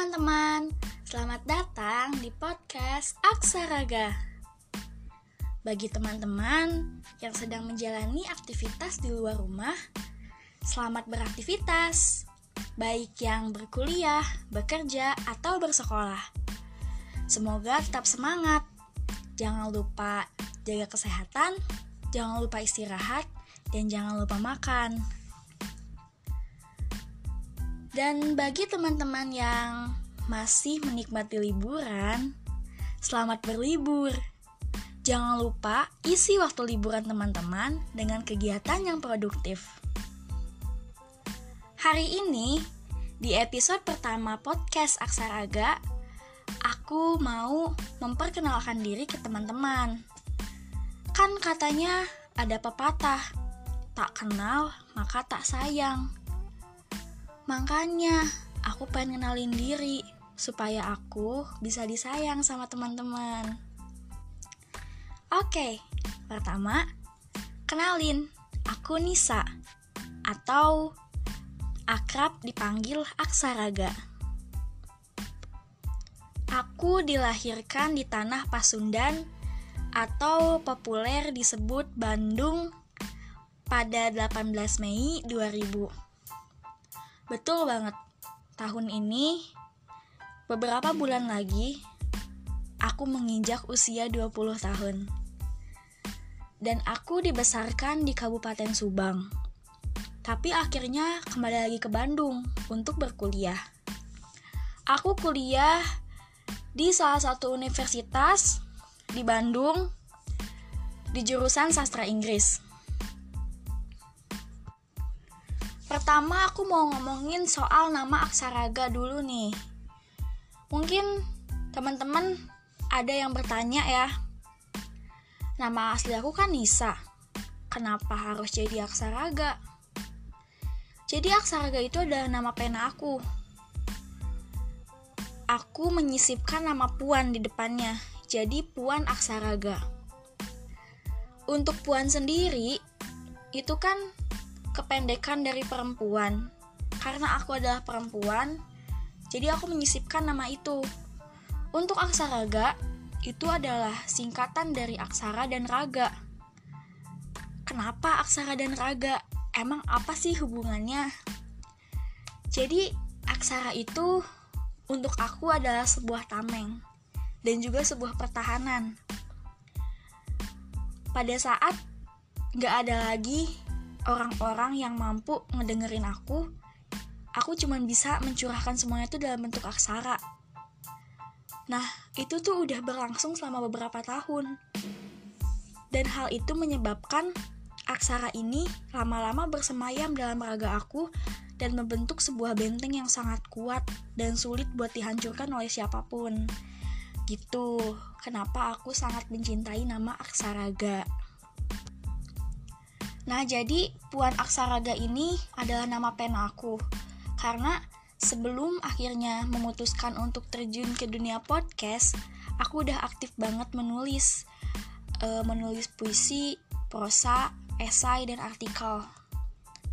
teman-teman, selamat datang di podcast Aksaraga. Bagi teman-teman yang sedang menjalani aktivitas di luar rumah, selamat beraktivitas, baik yang berkuliah, bekerja, atau bersekolah. Semoga tetap semangat. Jangan lupa jaga kesehatan, jangan lupa istirahat, dan jangan lupa makan. Dan bagi teman-teman yang masih menikmati liburan, selamat berlibur. Jangan lupa isi waktu liburan teman-teman dengan kegiatan yang produktif. Hari ini, di episode pertama podcast Aksaraga, aku mau memperkenalkan diri ke teman-teman. Kan katanya ada pepatah, tak kenal maka tak sayang. Makanya, aku pengen kenalin diri supaya aku bisa disayang sama teman-teman. Oke, pertama, kenalin, aku Nisa atau akrab dipanggil Aksaraga. Aku dilahirkan di tanah Pasundan atau populer disebut Bandung pada 18 Mei 2000. Betul banget. Tahun ini beberapa bulan lagi aku menginjak usia 20 tahun. Dan aku dibesarkan di Kabupaten Subang. Tapi akhirnya kembali lagi ke Bandung untuk berkuliah. Aku kuliah di salah satu universitas di Bandung di jurusan sastra Inggris. Pertama aku mau ngomongin soal nama Aksaraga dulu nih. Mungkin teman-teman ada yang bertanya ya. Nama asli aku kan Nisa. Kenapa harus jadi Aksaraga? Jadi Aksaraga itu adalah nama pena aku. Aku menyisipkan nama Puan di depannya. Jadi Puan Aksaraga. Untuk Puan sendiri itu kan kependekan dari perempuan. Karena aku adalah perempuan, jadi aku menyisipkan nama itu. Untuk aksaraga, itu adalah singkatan dari aksara dan raga. Kenapa aksara dan raga? Emang apa sih hubungannya? Jadi, aksara itu untuk aku adalah sebuah tameng dan juga sebuah pertahanan. Pada saat gak ada lagi orang-orang yang mampu ngedengerin aku, aku cuma bisa mencurahkan semuanya itu dalam bentuk aksara. Nah, itu tuh udah berlangsung selama beberapa tahun. Dan hal itu menyebabkan aksara ini lama-lama bersemayam dalam raga aku dan membentuk sebuah benteng yang sangat kuat dan sulit buat dihancurkan oleh siapa pun. Gitu, kenapa aku sangat mencintai nama Aksaraga. Nah, jadi Puan Aksaraga ini adalah nama pen aku. Karena sebelum akhirnya memutuskan untuk terjun ke dunia podcast, aku udah aktif banget menulis. E, menulis puisi, prosa, esai, dan artikel.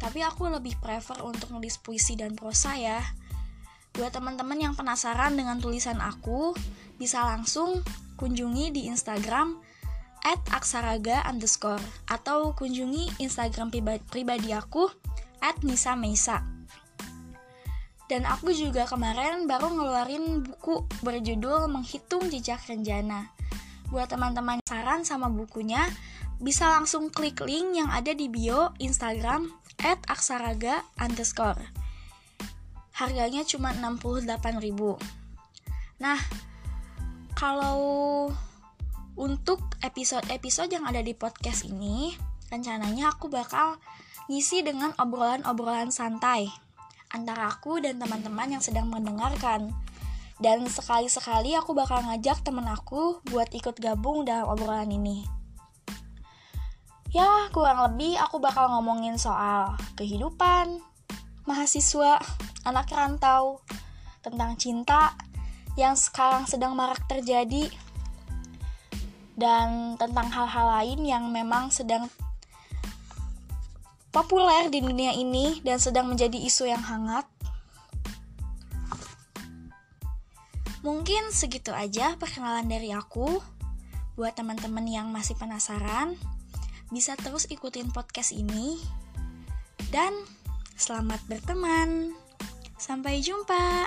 Tapi aku lebih prefer untuk nulis puisi dan prosa ya. Buat teman-teman yang penasaran dengan tulisan aku, bisa langsung kunjungi di Instagram at aksaraga underscore atau kunjungi Instagram pribadi aku at Nisa Meisa. Dan aku juga kemarin baru ngeluarin buku berjudul Menghitung Jejak Renjana. Buat teman-teman saran sama bukunya, bisa langsung klik link yang ada di bio Instagram at aksaraga underscore. Harganya cuma 68.000. Nah, kalau untuk episode-episode yang ada di podcast ini, rencananya aku bakal ngisi dengan obrolan-obrolan santai antara aku dan teman-teman yang sedang mendengarkan. Dan sekali-sekali aku bakal ngajak temen aku buat ikut gabung dalam obrolan ini. Ya, kurang lebih aku bakal ngomongin soal kehidupan, mahasiswa, anak rantau, tentang cinta yang sekarang sedang marak terjadi, dan tentang hal-hal lain yang memang sedang populer di dunia ini dan sedang menjadi isu yang hangat. Mungkin segitu aja perkenalan dari aku. Buat teman-teman yang masih penasaran, bisa terus ikutin podcast ini. Dan selamat berteman. Sampai jumpa.